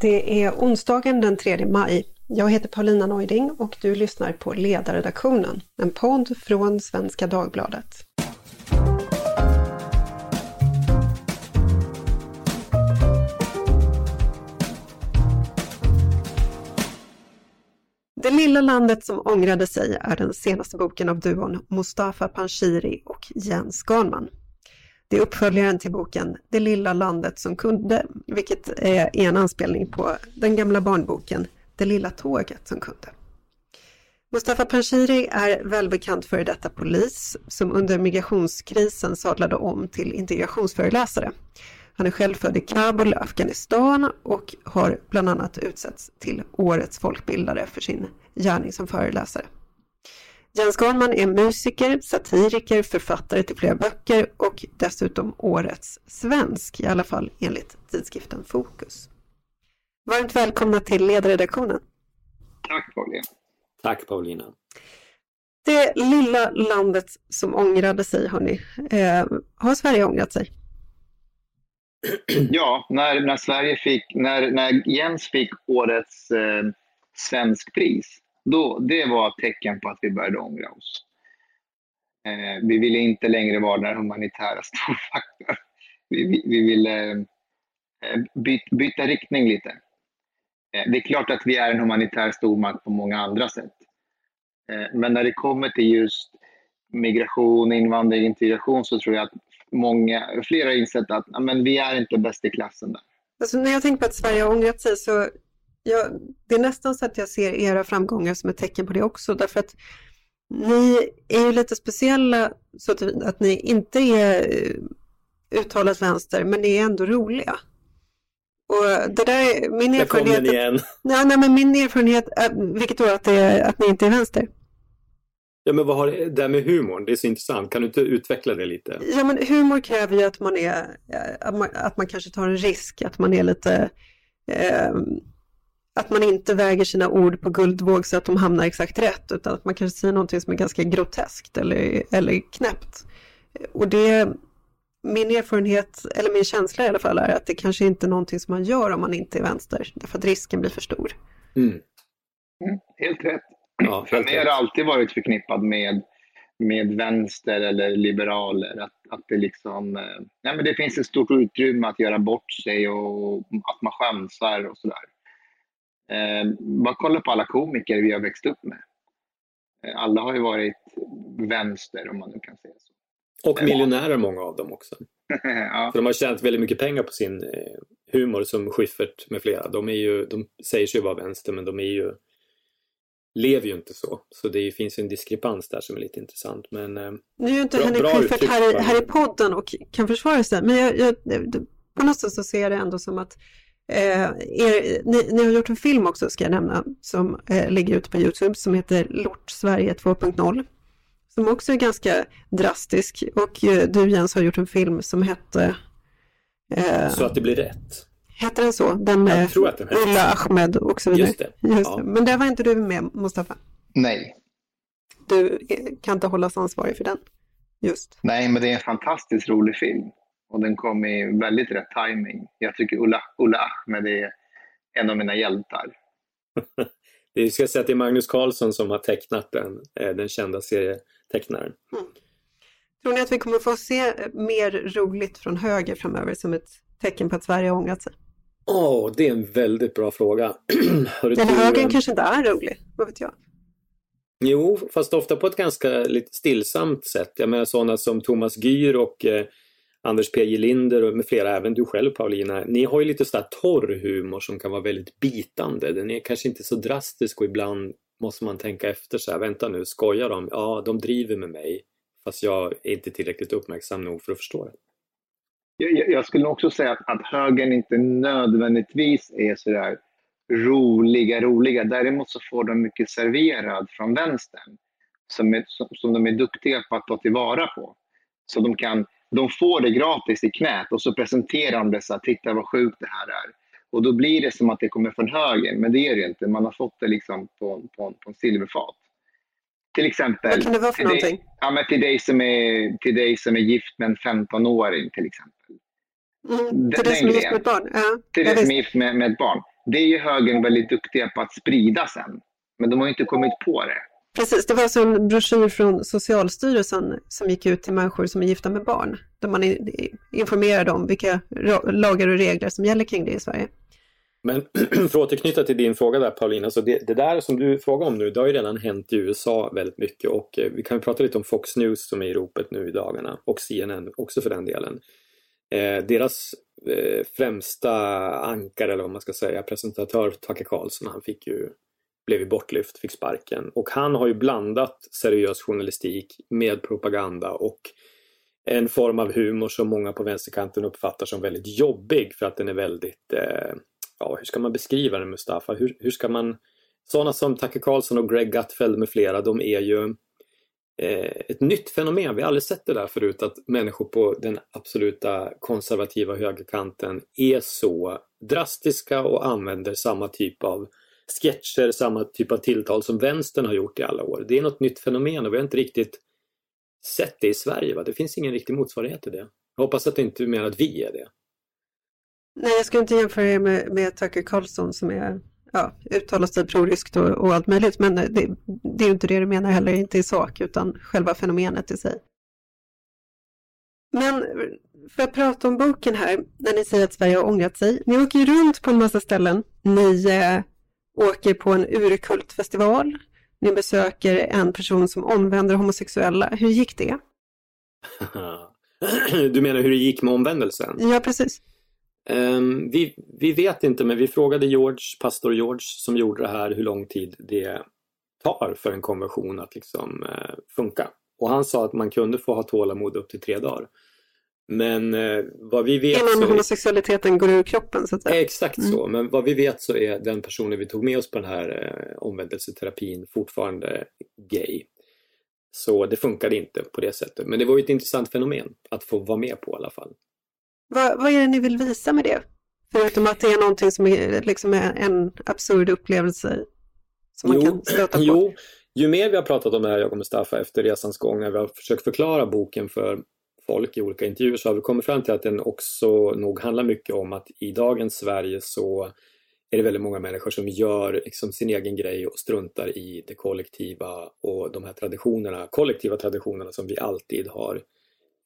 Det är onsdagen den 3 maj. Jag heter Paulina Neuding och du lyssnar på Ledarredaktionen, en podd från Svenska Dagbladet. Det lilla landet som ångrade sig är den senaste boken av duon Mustafa Panshiri och Jens Garnman. Det är uppföljaren till boken Det lilla landet som kunde, vilket är en anspelning på den gamla barnboken Det lilla tåget som kunde. Mustafa Panshiri är välbekant före detta polis som under migrationskrisen sadlade om till integrationsföreläsare. Han är själv född i Kabul, Afghanistan och har bland annat utsetts till Årets folkbildare för sin gärning som föreläsare. Jens Garnman är musiker, satiriker, författare till flera böcker och dessutom årets svensk, i alla fall enligt tidskriften Fokus. Varmt välkomna till ledarredaktionen. Tack Paulina. Tack Paulina. Det lilla landet som ångrade sig, hörni. Eh, har Sverige ångrat sig? Ja, när, när Sverige fick, när, när Jens fick årets eh, svensk pris då, det var ett tecken på att vi började ångra oss. Eh, vi ville inte längre vara den humanitära stormakten. Vi, vi, vi ville eh, byt, byta riktning lite. Eh, det är klart att vi är en humanitär stormakt på många andra sätt. Eh, men när det kommer till just migration, invandring, integration så tror jag att många, flera har insett att men vi är inte bäst i klassen där. Alltså, när jag tänker på att Sverige har ångrat sig så jag, det är nästan så att jag ser era framgångar som ett tecken på det också, därför att ni är ju lite speciella så att ni inte är eh, uttalat vänster, men ni är ändå roliga. Och det där är min erfarenhet. Där igen. Nej, nej, men min erfarenhet, vilket då att, det är, att ni inte är vänster. Ja, men vad har det där med humorn? Det är så intressant. Kan du inte utveckla det lite? Ja, men humor kräver ju att man är, att man, att man kanske tar en risk, att man är lite eh, att man inte väger sina ord på guldvåg så att de hamnar exakt rätt, utan att man kanske säger någonting som är ganska groteskt eller, eller knäppt. Och det, min erfarenhet, eller min känsla i alla fall, är att det kanske inte är någonting som man gör om man inte är vänster, därför att risken blir för stor. Mm. Mm, helt rätt. Ja, för mig har det alltid varit förknippad med, med vänster eller liberaler. Att, att det, liksom, eh, nej men det finns ett stort utrymme att göra bort sig och att man chansar och sådär. Eh, bara kolla på alla komiker vi har växt upp med. Eh, alla har ju varit vänster om man nu kan säga så. Och miljonärer många av dem också. ja. För de har tjänat väldigt mycket pengar på sin eh, humor som Schyffert med flera. De, är ju, de säger sig vara vänster men de är ju, lever ju inte så. Så det finns en diskrepans där som är lite intressant. Men, eh, nu är ju inte Henrik Schyffert här, här i podden och kan försvara sig. Men jag, jag, på något sätt så ser jag det ändå som att Eh, er, ni, ni, har gjort en film också ska jag nämna som eh, ligger ute på Youtube som heter Lort Sverige 2.0. Som också är ganska drastisk och eh, du Jens har gjort en film som hette eh, Så att det blir rätt. Hette den så? Den med Ulla Ahmed och så vidare. Just det. Just ja. det. Men där var inte du med Mustafa? Nej. Du eh, kan inte hållas ansvarig för den? Just. Nej, men det är en fantastiskt rolig film och den kom i väldigt rätt timing. Jag tycker Ulla, Ulla Ahmed är en av mina hjältar. Vi ska säga att det är Magnus Carlsson som har tecknat den, eh, den kända serietecknaren. Mm. Tror ni att vi kommer få se mer roligt från höger framöver som ett tecken på att Sverige har ångrat sig? Åh, oh, det är en väldigt bra fråga. Eller högern kanske inte är rolig, vad vet jag? Jo, fast ofta på ett ganska lite stillsamt sätt. Jag menar sådana som Thomas Gyr och eh, Anders P J Linder och med flera, även du själv Paulina, ni har ju lite sådär torr humor som kan vara väldigt bitande. Den är kanske inte så drastisk och ibland måste man tänka efter så här, vänta nu, skojar de? Ja, de driver med mig. Fast jag är inte tillräckligt uppmärksam nog för att förstå det. Jag, jag skulle också säga att, att högern inte nödvändigtvis är sådär roliga, roliga. Däremot så får de mycket serverad från vänstern som, är, som, som de är duktiga på att ta tillvara på. Så de kan de får det gratis i knät och så presenterar de det så här, titta vad sjukt det här är. Och då blir det som att det kommer från höger, men det är det inte. Man har fått det liksom på, på, på en silverfat. Till exempel. Vad kan det vara för någonting? Dig, ja, men till, dig som är, till dig som är gift med en 15-åring till exempel. Mm, till dig som är gift med ett barn? Ja, till dig som är gift med, med ett barn. det är ju högern väldigt duktiga på att sprida sen. Men de har inte kommit på det. Precis, det var alltså en broschyr från Socialstyrelsen som gick ut till människor som är gifta med barn, där man informerade om vilka lagar och regler som gäller kring det i Sverige. Men för att återknyta till din fråga där Paulina, så det, det, där som du frågar om nu, det har ju redan hänt i USA väldigt mycket och eh, vi kan prata lite om Fox News som är i ropet nu i dagarna och CNN också för den delen. Eh, deras eh, främsta ankare eller vad man ska säga, presentatör Tucker Carlson, han fick ju blev ju bortlyft, fick sparken. Och han har ju blandat seriös journalistik med propaganda och en form av humor som många på vänsterkanten uppfattar som väldigt jobbig för att den är väldigt, eh, ja hur ska man beskriva den Mustafa? Hur, hur ska man, sådana som Tucker Carlson och Greg Gutfeld med flera, de är ju eh, ett nytt fenomen. Vi har aldrig sett det där förut att människor på den absoluta konservativa högerkanten är så drastiska och använder samma typ av sketcher, samma typ av tilltal som vänstern har gjort i alla år. Det är något nytt fenomen och vi har inte riktigt sett det i Sverige. Va? Det finns ingen riktig motsvarighet till det. Jag hoppas att du inte menar att vi är det. Nej, jag ska inte jämföra det med, med Tucker Carlson som är, ja, uttalar sig proryskt och, och allt möjligt, men det, det är inte det du menar heller, inte i sak, utan själva fenomenet i sig. Men för att prata om boken här, när ni säger att Sverige har ångrat sig. Ni åker ju runt på en massa ställen. Ni eh, åker på en urkultfestival. Ni besöker en person som omvänder homosexuella. Hur gick det? Du menar hur det gick med omvändelsen? Ja, precis. Um, vi, vi vet inte, men vi frågade George, pastor George som gjorde det här, hur lång tid det tar för en konversion att liksom uh, funka. Och han sa att man kunde få ha tålamod upp till tre dagar. Men eh, vad vi vet... Innan så... homosexualiteten går ur kroppen så att säga. Exakt mm. så, men vad vi vet så är den personen vi tog med oss på den här eh, omvändelseterapin fortfarande gay. Så det funkade inte på det sättet. Men det var ju ett intressant fenomen att få vara med på i alla fall. Vad, vad är det ni vill visa med det? Förutom att det är någonting som är liksom en absurd upplevelse som man jo, kan stöta på. Jo, ju mer vi har pratat om det här, jag och Mustafa, efter resans gång, när vi har försökt förklara boken för folk i olika intervjuer så har vi kommit fram till att den också nog handlar mycket om att i dagens Sverige så är det väldigt många människor som gör liksom sin egen grej och struntar i det kollektiva och de här traditionerna, kollektiva traditionerna som vi alltid har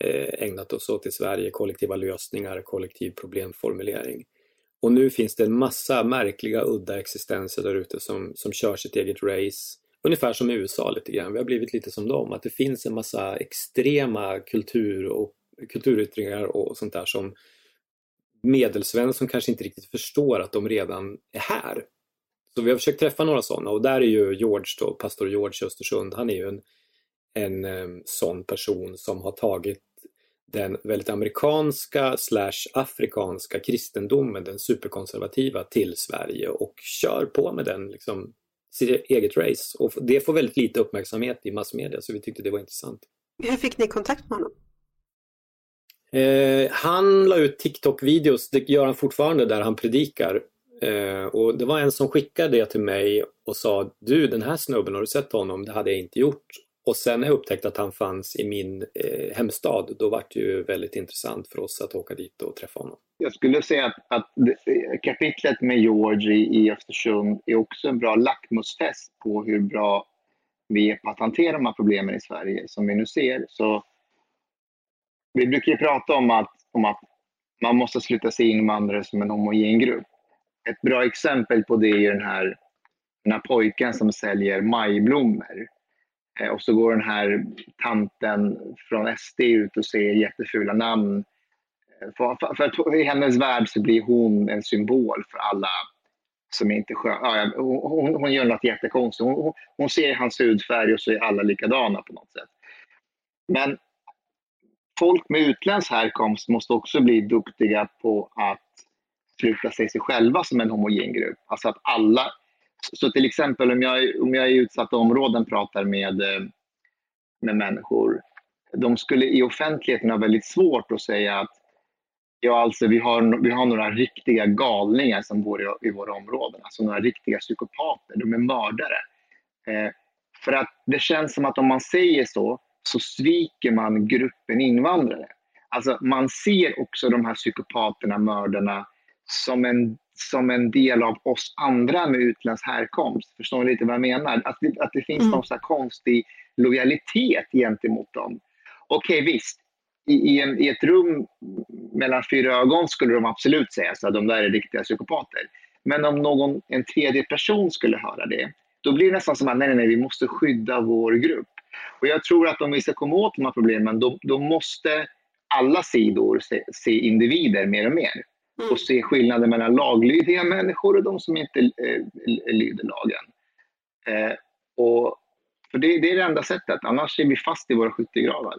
eh, ägnat oss åt i Sverige, kollektiva lösningar, kollektiv problemformulering. Och nu finns det en massa märkliga, udda existenser där ute som, som kör sitt eget race ungefär som i USA lite grann. Vi har blivit lite som dem, att det finns en massa extrema kultur och kulturyttringar och sånt där som medelsvensson kanske inte riktigt förstår att de redan är här. Så vi har försökt träffa några sådana och där är ju George då, pastor George i Östersund, han är ju en, en um, sån person som har tagit den väldigt amerikanska slash afrikanska kristendomen, den superkonservativa, till Sverige och kör på med den liksom sitt eget race. Och det får väldigt lite uppmärksamhet i massmedia så vi tyckte det var intressant. Hur fick ni kontakt med honom? Eh, han la ut TikTok-videos, det gör han fortfarande, där han predikar. Eh, och det var en som skickade det till mig och sa Du den här snubben, har du sett honom? Det hade jag inte gjort. Och sen när jag upptäckte att han fanns i min eh, hemstad, då var det ju väldigt intressant för oss att åka dit och träffa honom. Jag skulle säga att, att kapitlet med George i, i Östersund är också en bra lackmustest på hur bra vi är på att hantera de här problemen i Sverige som vi nu ser. Så vi brukar ju prata om att, om att man måste sluta se invandrare som en homogen grupp. Ett bra exempel på det är den här, den här pojken som säljer majblommor Eh, och så går den här tanten från SD ut och säger jättefula namn. Eh, för, för, för att i hennes värld så blir hon en symbol för alla som inte sköter ja, hon, hon, gör något jättekonstigt. Hon, hon ser hans hudfärg och så är alla likadana på något sätt. Men folk med utländsk härkomst måste också bli duktiga på att sluta se sig själva som en homogen grupp. Alltså att alla så till exempel om jag, om jag i utsatta områden pratar med, eh, med människor, de skulle i offentligheten ha väldigt svårt att säga att ja, alltså vi har, vi har några riktiga galningar som bor i, i våra områden, alltså några riktiga psykopater, de är mördare. Eh, för att det känns som att om man säger så, så sviker man gruppen invandrare. Alltså man ser också de här psykopaterna, mördarna, som en som en del av oss andra med utländsk härkomst. Förstår ni lite vad jag menar? Att det, att det finns mm. någon slags konstig lojalitet gentemot dem. Okej, okay, visst. I, i, en, I, ett rum mellan fyra ögon skulle de absolut säga att de där är riktiga psykopater. Men om någon, en tredje person skulle höra det, då blir det nästan som att nej, nej, nej, vi måste skydda vår grupp. Och jag tror att om vi ska komma åt de här problemen, då, då måste alla sidor se, se, individer mer och mer. Och se skillnaden mellan laglydiga människor och de som inte eh, lyder lagen. Eh, och, för det, det, är det enda sättet, annars är vi fast i våra skyttegravar.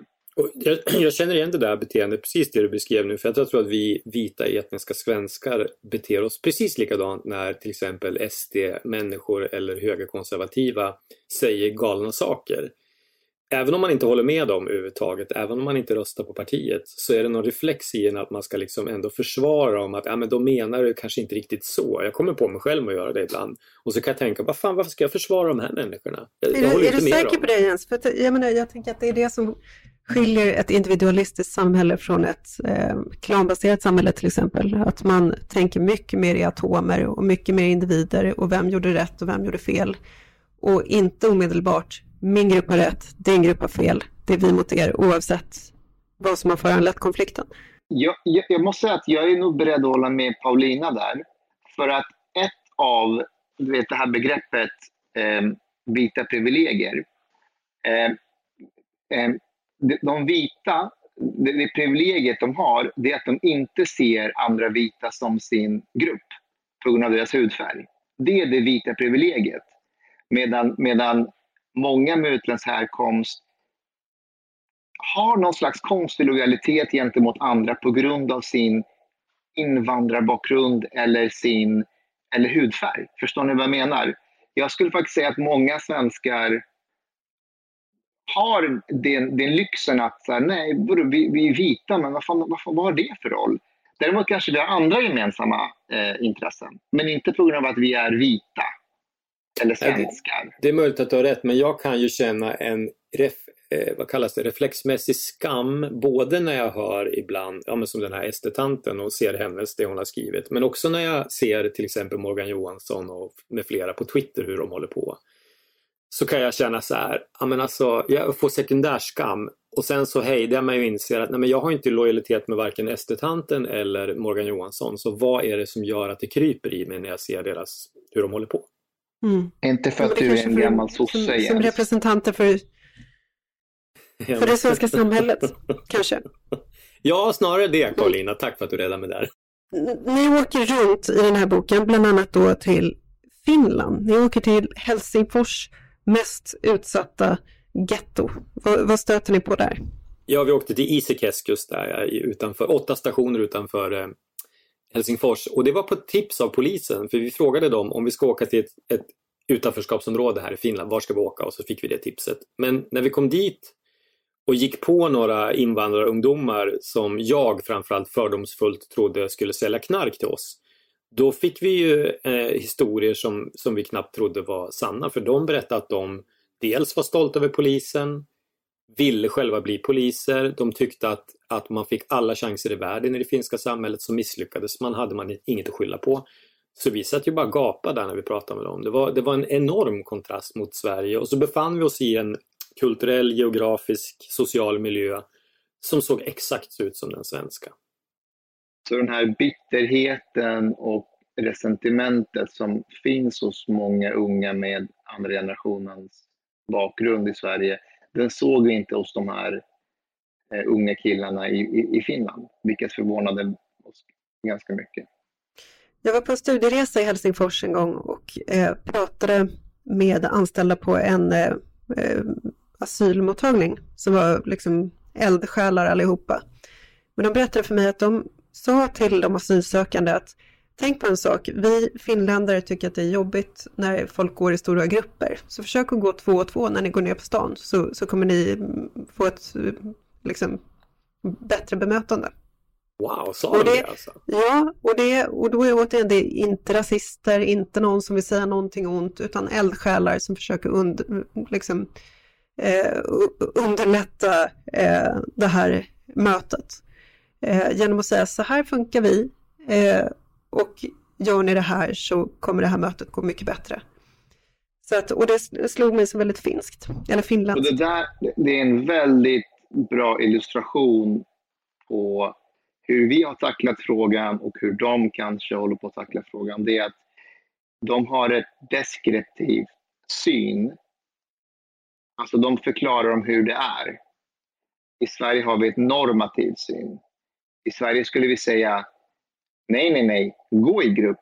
Jag, jag, känner igen det där beteendet, precis det du beskrev nu, för jag tror att vi vita etniska svenskar beter oss precis likadant när till exempel SD-människor eller högerkonservativa säger galna saker även om man inte håller med dem överhuvudtaget, även om man inte röstar på partiet, så är det någon reflex i en att man ska liksom ändå försvara dem att ja, men de menar det kanske inte riktigt så. Jag kommer på mig själv att göra det ibland. Och så kan jag tänka, vad fan, varför ska jag försvara de här människorna? Jag, är du, är du säker på det Jens? För att, jag, menar, jag tänker att det är det som skiljer ett individualistiskt samhälle från ett eh, klanbaserat samhälle till exempel. Att man tänker mycket mer i atomer och mycket mer individer och vem gjorde rätt och vem gjorde fel. Och inte omedelbart min grupp har rätt, din grupp har fel, det är vi mot er oavsett vad som har föranlett konflikten. Jag, jag, jag, måste säga att jag är nog beredd att hålla med Paulina där. För att ett av du vet, det här begreppet eh, vita privilegier. Eh, eh, de, vita, det, det privilegiet de har, det är att de inte ser andra vita som sin grupp på grund av deras hudfärg. Det är det vita privilegiet. Medan, medan många med utländsk härkomst har någon slags konstig lojalitet gentemot andra på grund av sin invandrarbakgrund eller sin eller hudfärg. Förstår ni vad jag menar? Jag skulle faktiskt säga att många svenskar har den, den lyxen att här, nej, vi, vi är vita, men vad, fan, vad, vad har det för roll? Däremot kanske vi har andra gemensamma eh, intressen, men inte på grund av att vi är vita. Eller svenskar. Det är möjligt att du har rätt men jag kan ju känna en ref, eh, vad kallas det, reflexmässig skam både när jag hör ibland, ja men som den här estetanten och ser hennes, det hon har skrivit, men också när jag ser till exempel Morgan Johansson och med flera på Twitter hur de håller på. Så kan jag känna så här, ja men alltså, jag får sekundärskam och sen så hejdar man ju inser att nej men jag har inte lojalitet med varken estetanten eller Morgan Johansson, så vad är det som gör att det kryper i mig när jag ser deras, hur de håller på? Mm. Inte för att du är en gammal sosse som, som representanter för, för det svenska samhället, kanske? Ja, snarare det Karolina. Tack för att du räddade mig där. Ni åker runt i den här boken, bland annat då till Finland. Ni åker till Helsingfors mest utsatta getto. Vad, vad stöter ni på där? Ja, vi åkte till Isekeskus där utanför, åtta stationer utanför eh, Helsingfors och det var på tips av polisen för vi frågade dem om vi ska åka till ett, ett utanförskapsområde här i Finland, var ska vi åka? Och så fick vi det tipset. Men när vi kom dit och gick på några invandrarungdomar som jag framförallt fördomsfullt trodde skulle sälja knark till oss. Då fick vi ju eh, historier som, som vi knappt trodde var sanna för de berättade att de dels var stolta över polisen, ville själva bli poliser. De tyckte att, att man fick alla chanser i världen i det finska samhället så misslyckades man, hade man inget att skylla på. Så vi satt ju bara gapade där när vi pratade med dem. Det var, det var en enorm kontrast mot Sverige och så befann vi oss i en kulturell, geografisk, social miljö som såg exakt ut som den svenska. Så den här bitterheten och resentimentet som finns hos många unga med andra generationens bakgrund i Sverige, den såg vi inte hos de här eh, unga killarna i, i, i, Finland, vilket förvånade oss ganska mycket. Jag var på en studieresa i Helsingfors en gång och eh, pratade med anställda på en eh, eh asylmottagning som var liksom eldsjälar allihopa. Men de berättade för mig att de sa till de asylsökande att Tänk på en sak, vi finländare tycker att det är jobbigt när folk går i stora grupper. Så försök att gå två och två när ni går ner på stan så, så kommer ni få ett liksom, bättre bemötande. Wow, sa de det alltså? Ja, och, det, och då är återigen det inte rasister, inte någon som vill säga någonting ont, utan eldsjälar som försöker und, liksom, eh, underlätta eh, det här mötet. Eh, genom att säga så här funkar vi, eh, och gör ni det här så kommer det här mötet gå mycket bättre. Så att, och det slog mig som väldigt finskt, eller finländskt. det, där, det är en väldigt bra illustration på hur vi har tacklat frågan och hur de kanske håller på att tackla frågan. Det är att de har ett deskriptiv syn. Alltså de förklarar om hur det är. I Sverige har vi ett normativt syn. I Sverige skulle vi säga nej, nej, nej, gå i grupp.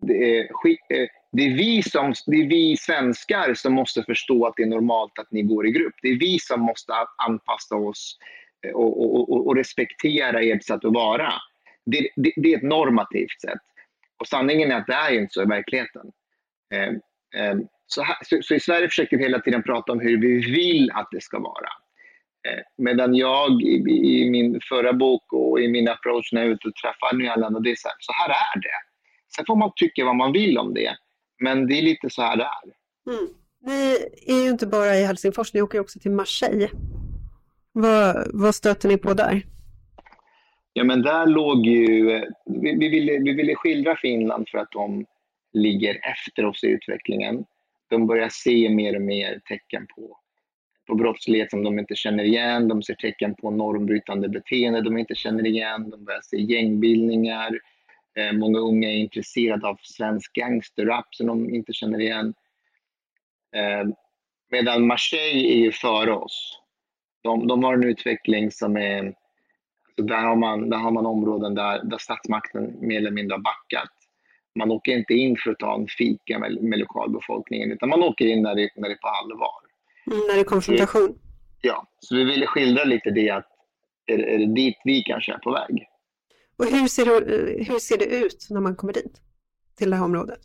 Det är, eh, det är, vi, som, det är vi svenskar som måste förstå att det är normalt att ni går i grupp. Det är vi som måste anpassa oss eh, och, och, och, och respektera ert sätt att vara. Det, det, det, är ett normativt sätt. Och sanningen är att det är inte så i verkligheten. Eh, så, här, så, så, i Sverige försöker vi hela tiden prata om hur vi vill att det ska vara. Eh, medan jag i, i, min förra bok och i min approach när jag är ute och träffar nyanlända, det är så här, så här är det. Sen får man tycka vad man vill om det, men det är lite så här det är. Mm. Ni är ju inte bara i Helsingfors, ni åker också till Marseille. Vad, vad stöter ni på där? Ja, men där låg ju... Vi, vi, ville, vi ville skildra Finland för att de ligger efter oss i utvecklingen. De börjar se mer och mer tecken på på brottslighet som de inte känner igen. De ser tecken på normbrytande beteende de inte känner igen. De börjar se gängbildningar. Eh, många unga är intresserade av svensk gangsterrap som de inte känner igen. Eh, medan Marseille är ju före oss. De, de har en utveckling som är... Alltså där, har man, där har man områden där, där statsmakten mer eller mindre har backat. Man åker inte in för att ta en fika med, med lokalbefolkningen utan man åker in när det, när det är på allvar. Mm, när det är konfrontation. Ja, så vi ville skildra lite det att är, är det dit vi kanske är på väg. Och hur ser, det, hur ser det ut när man kommer dit? Till det här området?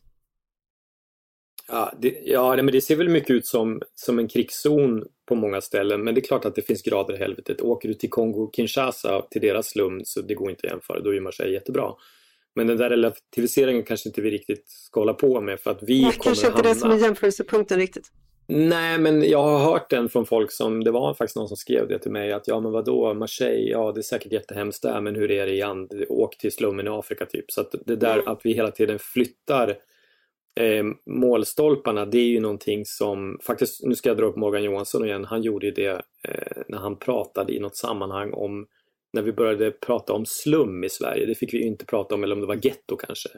Ja, det, ja, men det ser väl mycket ut som, som en krigszon på många ställen, men det är klart att det finns grader i helvetet. Åker du till Kongo-Kinshasa, till deras slum, så det går inte att jämföra, då är Marseille jättebra. Men den där relativiseringen kanske inte vi riktigt ska hålla på med för att vi Nej, kommer kanske inte hamna... det som är jämförelsepunkten riktigt. Nej, men jag har hört den från folk som, det var faktiskt någon som skrev det till mig att ja men vadå, Marseille, ja det är säkert jättehemskt där men hur är det i and, åk till slummen i Afrika typ. Så att det där mm. att vi hela tiden flyttar eh, målstolparna, det är ju någonting som, faktiskt, nu ska jag dra upp Morgan Johansson igen, han gjorde ju det eh, när han pratade i något sammanhang om när vi började prata om slum i Sverige, det fick vi inte prata om, eller om det var getto kanske.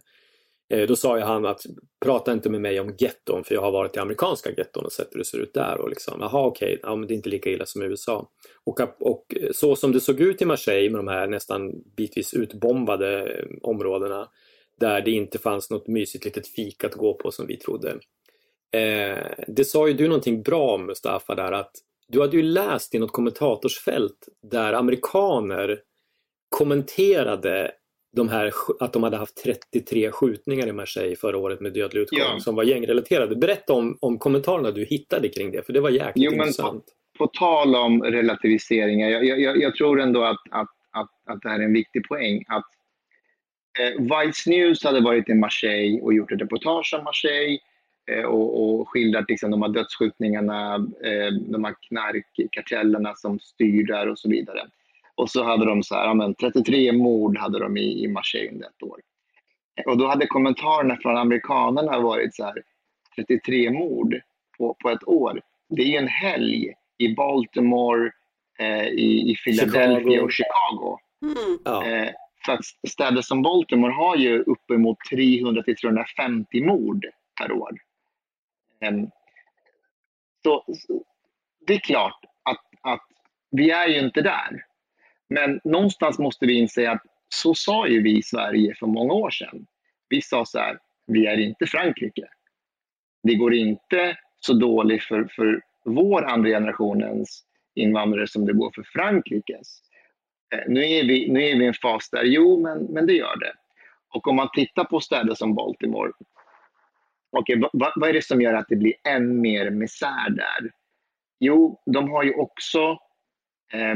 Eh, då sa ju han att prata inte med mig om getton för jag har varit i amerikanska getton och sett hur det ser ut där. Och liksom, jaha okej, okay, ja, men det är inte lika illa som i USA. Och, och så som det såg ut i Marseille med de här nästan bitvis utbombade eh, områdena där det inte fanns något mysigt litet fik att gå på som vi trodde. Eh, det sa ju du någonting bra om Mustafa där att du hade ju läst i något kommentatorsfält där amerikaner kommenterade de här, att de hade haft 33 skjutningar i Marseille förra året med dödlig utgång ja. som var gängrelaterade. Berätta om, om kommentarerna du hittade kring det, för det var jäkligt jo, intressant. På, på, tal om relativiseringar, jag, jag, jag, tror ändå att, att, att, att det här är en viktig poäng. Att eh, Vice News hade varit i Marseille och gjort ett reportage om Marseille eh, och, och skildrat liksom, de här dödsskjutningarna, eh, de här knarkkartellerna som styr där och så vidare. Och så hade de så här, men 33 mord hade de i, i Marseille under ett år. Och då hade kommentarerna från amerikanerna varit så här, 33 mord på, på ett år. Det är ju en helg i Baltimore, eh, i, i Philadelphia Chicago. och Chicago. Mm. Ja. Eh, för att städer som Baltimore har ju uppemot 300 till 350 mord per år. Eh, så, så, det är klart att, att vi är ju inte där. Men någonstans måste vi inse att så sa ju vi i Sverige för många år sedan. Vi sa så här, vi är inte Frankrike. Det går inte så dåligt för, för vår andra generationens invandrare som det går för Frankrikes. Eh, nu är vi, nu är vi i en fas där, jo, men, men det gör det. Och om man tittar på städer som Baltimore, okay, vad, vad är det som gör att det blir än mer misär där? Jo, de har ju också eh,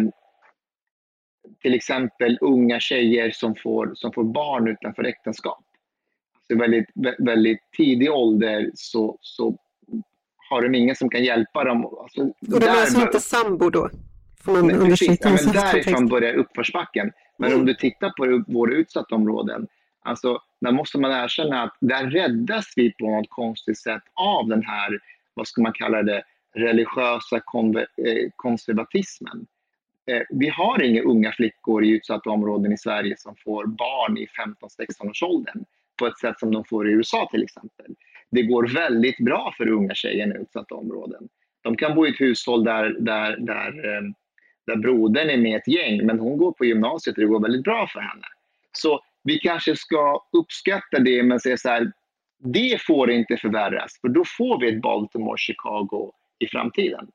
till exempel unga tjejer som får, som får barn utanför äktenskap. Alltså väldigt, väldigt tidig ålder så, så har de ingen som kan hjälpa dem. Alltså, och de är alltså inte sambo då? Får man nej, precis, ja, men därifrån börjar uppförsbacken. Men mm. om du tittar på våra utsatta områden, Alltså, där måste man erkänna att där räddas vi på något konstigt sätt av den här, vad ska man kalla det, religiösa eh, konservatismen. Eh, vi har inga unga flickor i utsatta områden i Sverige som får barn i 15-16 års åldern på ett sätt som de får i USA till exempel. Det går väldigt bra för unga tjejer i utsatta områden. De kan bo i ett hushåll där, där, där, eh, där brodern är med i ett gäng, men hon går på gymnasiet och det går väldigt bra för henne. Så vi kanske ska uppskatta det, men säga så här, det får inte förvärras, för då får vi ett Baltimore, Chicago i framtiden.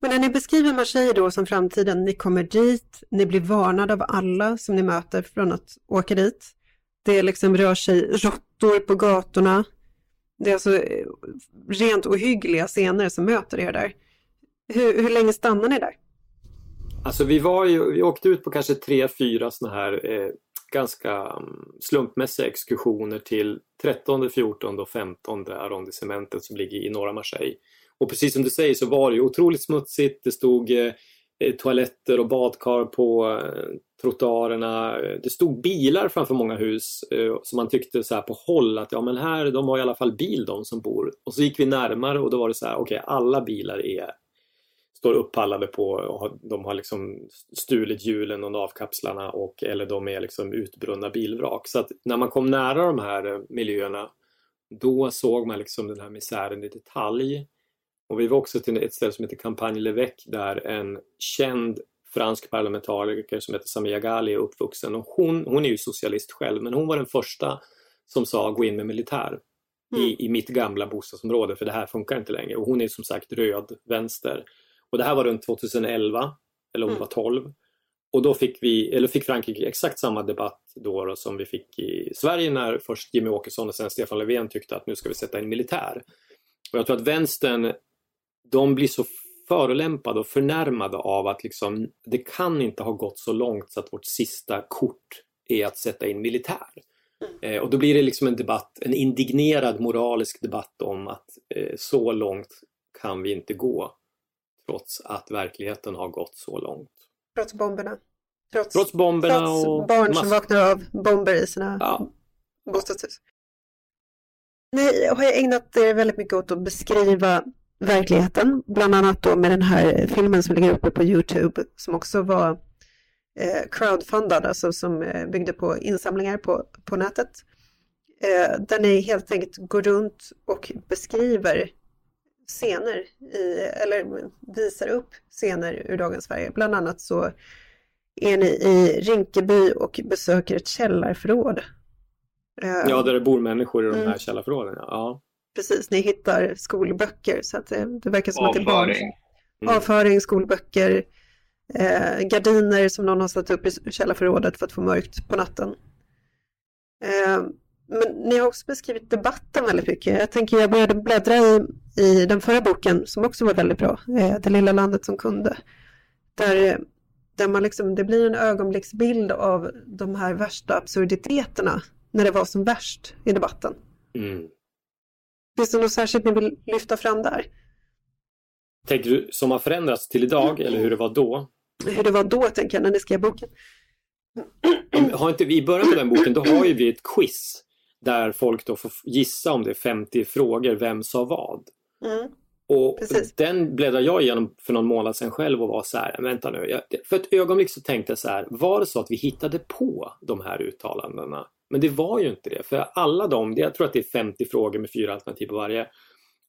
Men när ni beskriver Marseille då som framtiden, ni kommer dit, ni blir varnade av alla som ni möter från att åka dit. Det liksom rör sig råttor på gatorna. Det är alltså eh, rent ohyggliga scener som möter er där. Hur, hur länge stannar ni där? Alltså vi var ju, vi åkte ut på kanske tre, fyra sådana här eh, ganska mm, slumpmässiga exkursioner till 13, 14 och 15 arrondissementet som ligger i norra Marseille. Och precis som du säger så var det ju otroligt smutsigt. Det stod eh, eh, toaletter och badkar på eh, trottoarerna. Det stod bilar framför många hus eh, som man tyckte så här på håll att ja men här, de har i alla fall bil de som bor. Och så gick vi närmare och då var det så här, okej okay, alla bilar är står uppallade på och de har liksom stulit hjulen och navkapslarna och eller de är liksom utbrunna bilvrak. Så att när man kom nära de här eh, miljöerna då såg man liksom den här misären i detalj. Och vi var också till ett ställe som heter Campagne Levec där en känd fransk parlamentariker som heter Samia Ghali är uppvuxen och hon, hon är ju socialist själv men hon var den första som sa gå in med militär mm. i, i mitt gamla bostadsområde för det här funkar inte längre och hon är som sagt röd vänster. Och det här var runt 2011 eller om det mm. var 12 och då fick vi, eller fick Frankrike exakt samma debatt då, då, som vi fick i Sverige när först Jimmy Åkesson och sen Stefan Löfven tyckte att nu ska vi sätta in militär. Och jag tror att vänstern, de blir så förolämpade och förnärmade av att liksom, det kan inte ha gått så långt så att vårt sista kort är att sätta in militär. Eh, och då blir det liksom en debatt, en indignerad moralisk debatt om att eh, så långt kan vi inte gå trots att verkligheten har gått så långt. Trots bomberna? Trots, trots bomberna trots och barn som vaknar av bomber i sina ja. bostadshus? Ni har ägnat er väldigt mycket åt att beskriva verkligheten, bland annat då med den här filmen som ligger uppe på Youtube som också var eh, crowdfundad, alltså som eh, byggde på insamlingar på, på nätet. Eh, där ni helt enkelt går runt och beskriver scener, i, eller visar upp scener ur dagens Sverige. Bland annat så är ni i Rinkeby och besöker ett källarförråd. Ja, där det bor människor i de här mm. källarförråden. Ja. Precis, ni hittar skolböcker så att det, det verkar som Avföring. att det är barn. Mm. Avföring, skolböcker, eh, gardiner som någon har satt upp i källarförrådet för att få mörkt på natten. Eh, men ni har också beskrivit debatten väldigt mycket. Jag tänker jag började bläddra i, i den förra boken som också var väldigt bra, eh, Det lilla landet som kunde. Där, där man liksom, det blir en ögonblicksbild av de här värsta absurditeterna när det var som värst i debatten. Mm. Finns det något särskilt ni vill lyfta fram där? Tänker du som har förändrats till idag eller hur det var då? Hur det var då tänker jag när ni skrev boken. Har inte vi i början på den boken, då har ju vi ett quiz där folk då får gissa om det är 50 frågor, vem sa vad? Mm. Och Precis. den bläddrade jag igenom för någon månad sedan själv och var så här, vänta nu, jag, för ett ögonblick så tänkte jag så här, var det så att vi hittade på de här uttalandena? Men det var ju inte det, för alla de, jag tror att det är 50 frågor med fyra alternativ på varje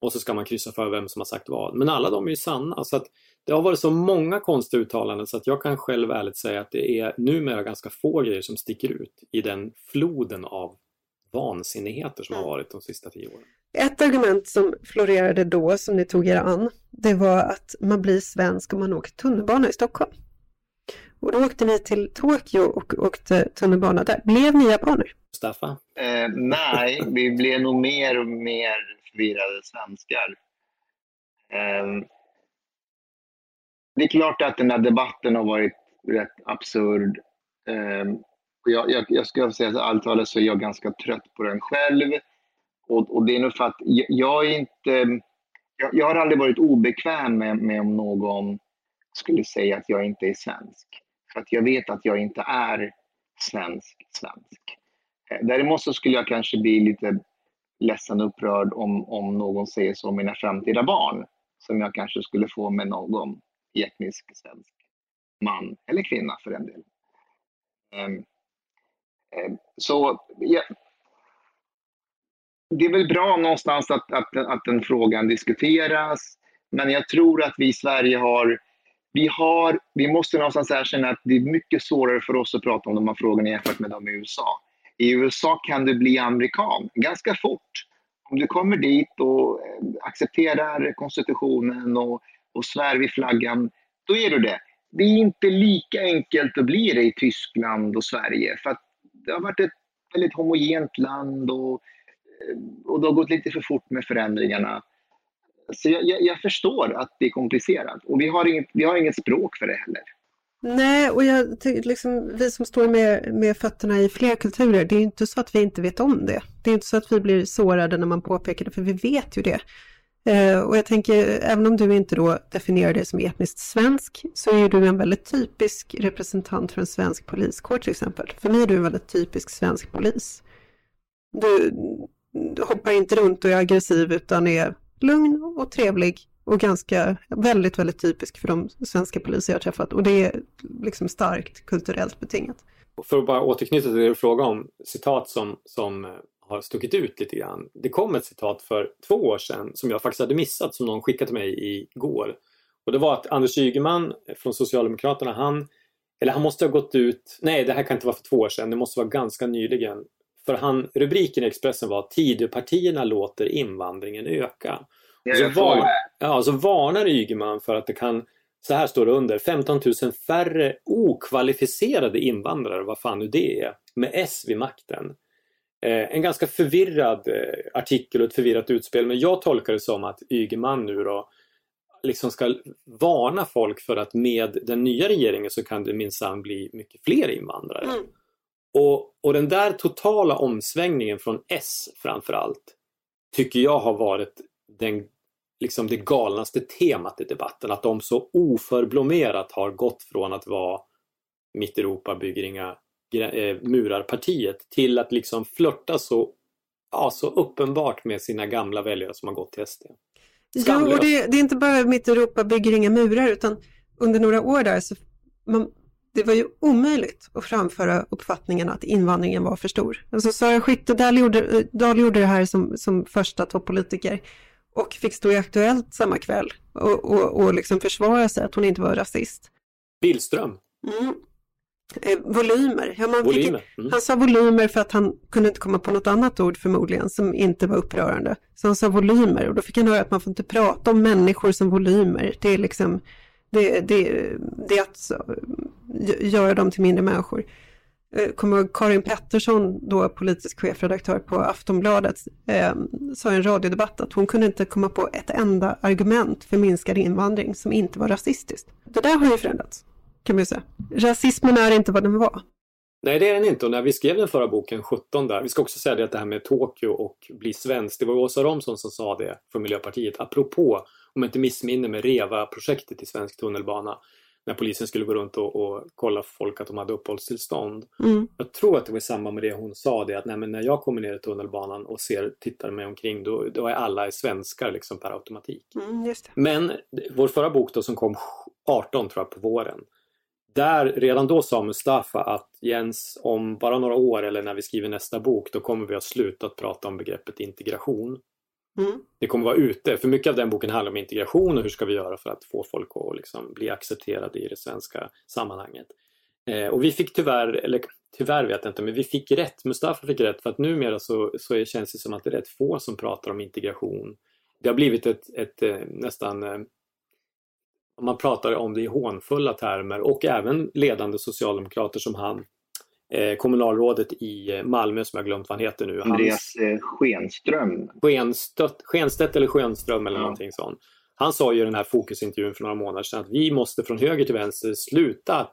och så ska man kryssa för vem som har sagt vad. Men alla de är ju sanna. Så att det har varit så många konstiga uttalanden så att jag kan själv ärligt säga att det är numera ganska få grejer som sticker ut i den floden av vansinnigheter som har varit de sista tio åren. Ett argument som florerade då, som ni tog er an, det var att man blir svensk om man åker tunnelbana i Stockholm. Och då åkte ni till Tokyo och åkte tunnelbana där. Blev ni japaner? Staffan? Eh, nej, vi blev nog mer och mer förvirrade svenskar. Eh, det är klart att den här debatten har varit rätt absurd. Eh, jag, jag, jag ska säga att alltalet så är jag ganska trött på den själv. Och, och det är nog för att jag, jag är inte... Jag, jag, har aldrig varit obekväm med, med om någon skulle säga att jag inte är svensk. För att jag vet att jag inte är svensk svensk. Eh, däremot så skulle jag kanske bli lite ledsen och upprörd om, om någon säger så om mina framtida barn, som jag kanske skulle få med någon etnisk svensk man eller kvinna för den delen. Um, um, så ja, det är väl bra någonstans att, att, att den frågan diskuteras, men jag tror att vi i Sverige har vi, har, vi måste någonstans erkänna att det är mycket svårare för oss att prata om de här frågorna jämfört med dem i USA. I USA kan du bli amerikan ganska fort. Om du kommer dit och eh, accepterar konstitutionen och, och svär vid flaggan, då är du det. Det är inte lika enkelt att bli det i Tyskland och Sverige för att det har varit ett väldigt homogent land och, eh, och det har gått lite för fort med förändringarna. Så jag, jag, jag förstår att det är komplicerat och vi har, inget, vi har inget språk för det heller. Nej, och jag, liksom, vi som står med, med fötterna i fler kulturer, det är inte så att vi inte vet om det. Det är inte så att vi blir sårade när man påpekar det, för vi vet ju det. Eh, och jag tänker, även om du inte då definierar dig som etniskt svensk, så är du en väldigt typisk representant för en svensk poliskår till exempel. För mig är du en väldigt typisk svensk polis. Du, du hoppar inte runt och är aggressiv utan är lugn och trevlig och ganska, väldigt, väldigt typisk för de svenska poliser jag träffat och det är liksom starkt kulturellt betingat. För att bara återknyta till det du frågade om, citat som, som eh, har stuckit ut lite grann. Det kom ett citat för två år sedan som jag faktiskt hade missat som någon skickade till mig igår. Och det var att Anders Ygeman från Socialdemokraterna, han, eller han måste ha gått ut, nej det här kan inte vara för två år sedan, det måste vara ganska nyligen. För han, rubriken i Expressen var Tidöpartierna låter invandringen öka. Ja, så, var, ja, så varnar Ygeman för att det kan, så här står det under, 15 000 färre okvalificerade invandrare, vad fan nu det är, med S vid makten. Eh, en ganska förvirrad eh, artikel och ett förvirrat utspel men jag tolkar det som att Ygeman nu då liksom ska varna folk för att med den nya regeringen så kan det minsann bli mycket fler invandrare. Mm. Och, och den där totala omsvängningen från S framförallt tycker jag har varit den, liksom det galnaste temat i debatten. Att de så oförblommerat har gått från att vara Mitt Europa bygger inga eh, murarpartiet till att liksom flörta så, ja, så uppenbart med sina gamla väljare som har gått till SD. Ja, och det, det, är inte bara Mitt Europa bygger inga murar utan under några år där så man, det var ju omöjligt att framföra uppfattningen att invandringen var för stor. Alltså Sara Skyttedal gjorde, Dahl gjorde det här som, som första toppolitiker och fick stå i Aktuellt samma kväll och, och, och liksom försvara sig att hon inte var rasist. Billström. Mm. Eh, volymer. Ja, man volymer. Fick, mm. Han sa volymer för att han kunde inte komma på något annat ord förmodligen som inte var upprörande. Så han sa volymer och då fick han höra att man får inte prata om människor som volymer. Det är liksom det, det, det är att göra dem till mindre människor. Eh, kommer ihåg Karin Pettersson, då politisk chefredaktör på Aftonbladet, eh, sa i en radiodebatt att hon kunde inte komma på ett enda argument för minskad invandring som inte var rasistiskt. Det där har ju förändrats, kan man ju säga. Rasismen är inte vad den var. Nej, det är den inte. Och när vi skrev den förra boken, 17 där, vi ska också säga det att det här med Tokyo och bli svensk, det var Åsa Romson som sa det från Miljöpartiet, apropå, om jag inte missminner mig, REVA-projektet i svensk tunnelbana när polisen skulle gå runt och, och kolla för folk att de hade uppehållstillstånd. Mm. Jag tror att det var samma med det hon sa, det att nej, när jag kommer ner i tunnelbanan och ser, tittar mig omkring, då, då är alla svenskar liksom per automatik. Mm, Men vår förra bok då som kom 18 tror jag på våren, där redan då sa Mustafa att Jens, om bara några år eller när vi skriver nästa bok, då kommer vi ha slutat prata om begreppet integration. Mm. Det kommer vara ute, för mycket av den boken handlar om integration och hur ska vi göra för att få folk att liksom bli accepterade i det svenska sammanhanget. Eh, och vi fick tyvärr, eller tyvärr vet jag inte, men vi fick rätt. Mustafa fick rätt för att numera så, så känns det som att det är rätt få som pratar om integration. Det har blivit ett, ett, ett nästan eh, man pratar om det i hånfulla termer och även ledande socialdemokrater som han eh, kommunalrådet i eh, Malmö som jag glömt vad han heter nu. Andreas Hans, eh, Schenström. Schenstedt, Schenstedt eller Schenström eller ja. någonting sånt. Han sa ju i den här fokusintervjun för några månader sedan att vi måste från höger till vänster sluta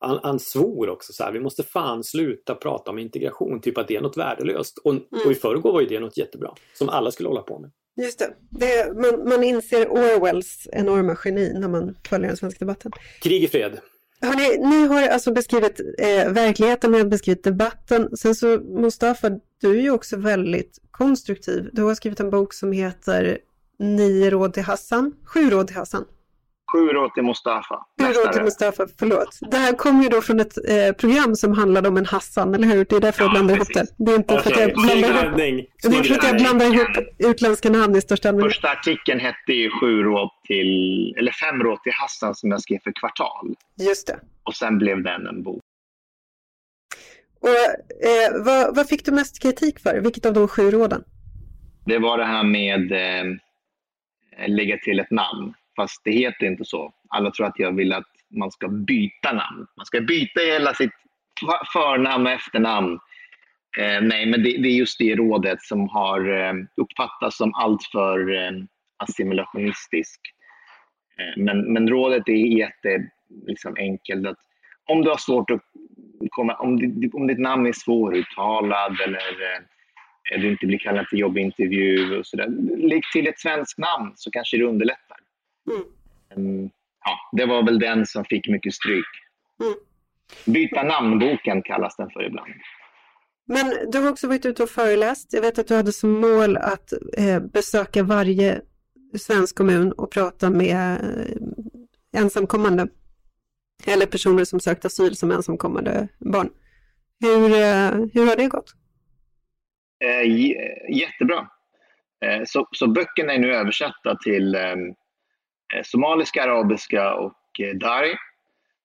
han, han svor också så här, vi måste fan sluta prata om integration, typ att det är något värdelöst. Och, mm. och i förrgår var ju det något jättebra, som alla skulle hålla på med. Just det, det man, man inser Orwells enorma geni när man följer den svenska debatten. Krig i fred. Hörrni, ni har alltså beskrivit eh, verkligheten, ni har beskrivit debatten. Sen så Mustafa, du är ju också väldigt konstruktiv. Du har skrivit en bok som heter Nio råd till Hassan, sju råd till Hassan. Sju råd till Mustafa. Sju råd till Mustafa, förlåt. Det här kommer ju då från ett eh, program som handlade om en Hassan, eller hur? Det är därför ja, jag blandar ihop det. Det är inte okay. för att jag blandar ihop, det är för att jag blandar ihop utländska namn i största allmänhet. Första artikeln hette ju sju råd till, eller fem råd till Hassan som jag skrev för kvartal. Just det. Och sen blev den en bok. Och, eh, vad, vad, fick du mest kritik för? Vilket av de sju råden? Det var det här med eh, lägga till ett namn. Fast det heter inte så. Alla tror att jag vill att man ska byta namn. Man ska byta hela sitt förnamn och efternamn. Eh, nej, men det, det, är just det rådet som har eh, uppfattats som alltför eh, assimilationistisk. Eh, men, men rådet är jätte liksom, enkelt. Att om du har svårt att komma, om, om ditt namn är svåruttalad eller eh, du inte blir kallad till jobbintervju och sådär. Lägg till ett svenskt namn så kanske det underlättar. Mm. Ja, det var väl den som fick mycket stryk. Mm. Byta namnboken kallas den för ibland. Men du har också varit ute och föreläst. Jag vet att du hade som mål att eh, besöka varje svensk kommun och prata med eh, ensamkommande eller personer som sökt asyl som ensamkommande barn. Hur, eh, hur har det gått? Jättebra. Så, så böckerna är nu översatta till Eh, somaliska, arabiska och eh, dari.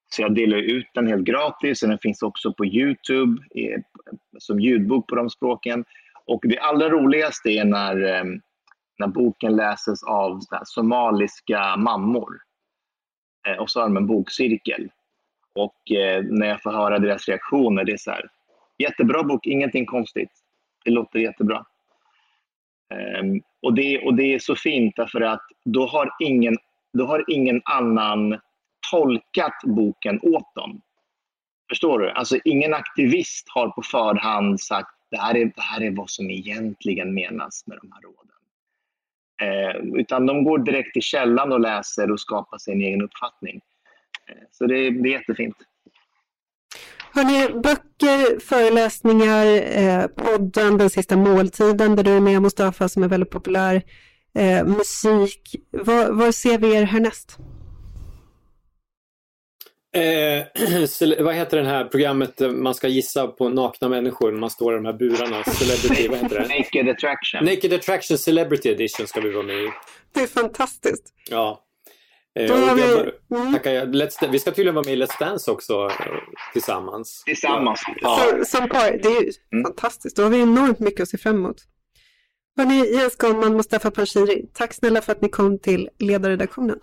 Så jag delar ut den helt gratis och den finns också på Youtube som ljudbok på de språken. Och det allra roligaste är när, eh, när boken läses av somaliska mammor. Och så har de en bokcirkel. Och när jag får höra deras reaktioner, det är så här, jättebra bok, ingenting konstigt. Det låter jättebra. Ehm, och det, och det är så fint därför att då har ingen då har ingen annan tolkat boken åt dem. Förstår du? Alltså ingen aktivist har på förhand sagt det här är, det här är vad som egentligen menas med de här råden. Eh, utan de går direkt till källan och läser och skapar sin egen uppfattning. Eh, så det, det är jättefint. Har ni böcker, föreläsningar, eh, podden Den sista måltiden där du är med Mustafa som är väldigt populär eh, musik. Var, ser vi er härnäst? Eh, vad heter det här programmet man ska gissa på nakna människor när man står i de här burarna? Celebrity, vad heter det? Naked Attraction. Naked Attraction Celebrity Edition ska vi vara med i. Det är fantastiskt. Ja. Eh, vi, mm. Let's, vi ska tydligen vara med i Let's Dance också eh, tillsammans. Tillsammans. Ja. Så, som par, det är ju mm. fantastiskt. Då har vi enormt mycket att se fram emot. Hörni, Jens Goldman, Mustafa Panshiri, tack snälla för att ni kom till ledarredaktionen.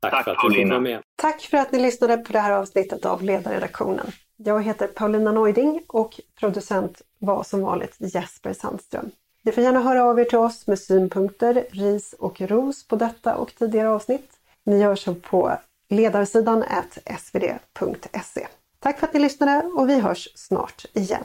Tack, tack för att du fick vara med. Tack för att ni lyssnade på det här avsnittet av ledarredaktionen. Jag heter Paulina Neuding och producent var som vanligt Jesper Sandström. Ni får gärna höra av er till oss med synpunkter, ris och ros på detta och tidigare avsnitt. Ni gör så på ledarsidan svd.se. Tack för att ni lyssnade och vi hörs snart igen.